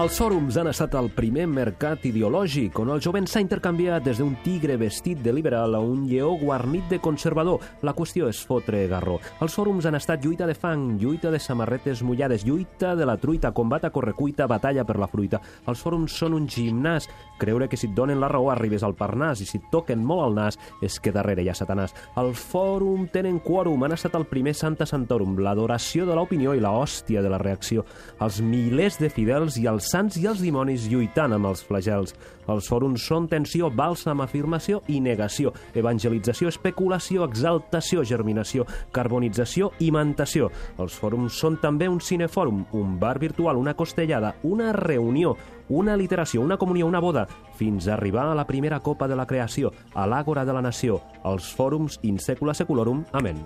Els fòrums han estat el primer mercat ideològic on el jovent s'ha intercanviat des d'un tigre vestit de liberal a un lleó guarnit de conservador. La qüestió és fotre garró. Els fòrums han estat lluita de fang, lluita de samarretes mullades, lluita de la truita, combat a correcuita, batalla per la fruita. Els fòrums són un gimnàs. Creure que si et donen la raó arribes al Parnàs i si et toquen molt al nas és que darrere hi ha Satanàs. El fòrum tenen quòrum, han estat el primer Santa Santorum, l'adoració de l'opinió i la hòstia de la reacció. Els milers de fidels i els sants i els dimonis lluitant amb els flagels. Els fòrums són tensió, bàlsam, afirmació i negació, evangelització, especulació, exaltació, germinació, carbonització i mentació. Els fòrums són també un cinefòrum, un bar virtual, una costellada, una reunió, una literació, una comunió, una boda, fins a arribar a la primera copa de la creació, a l'àgora de la nació, als fòrums in secula seculorum. Amén.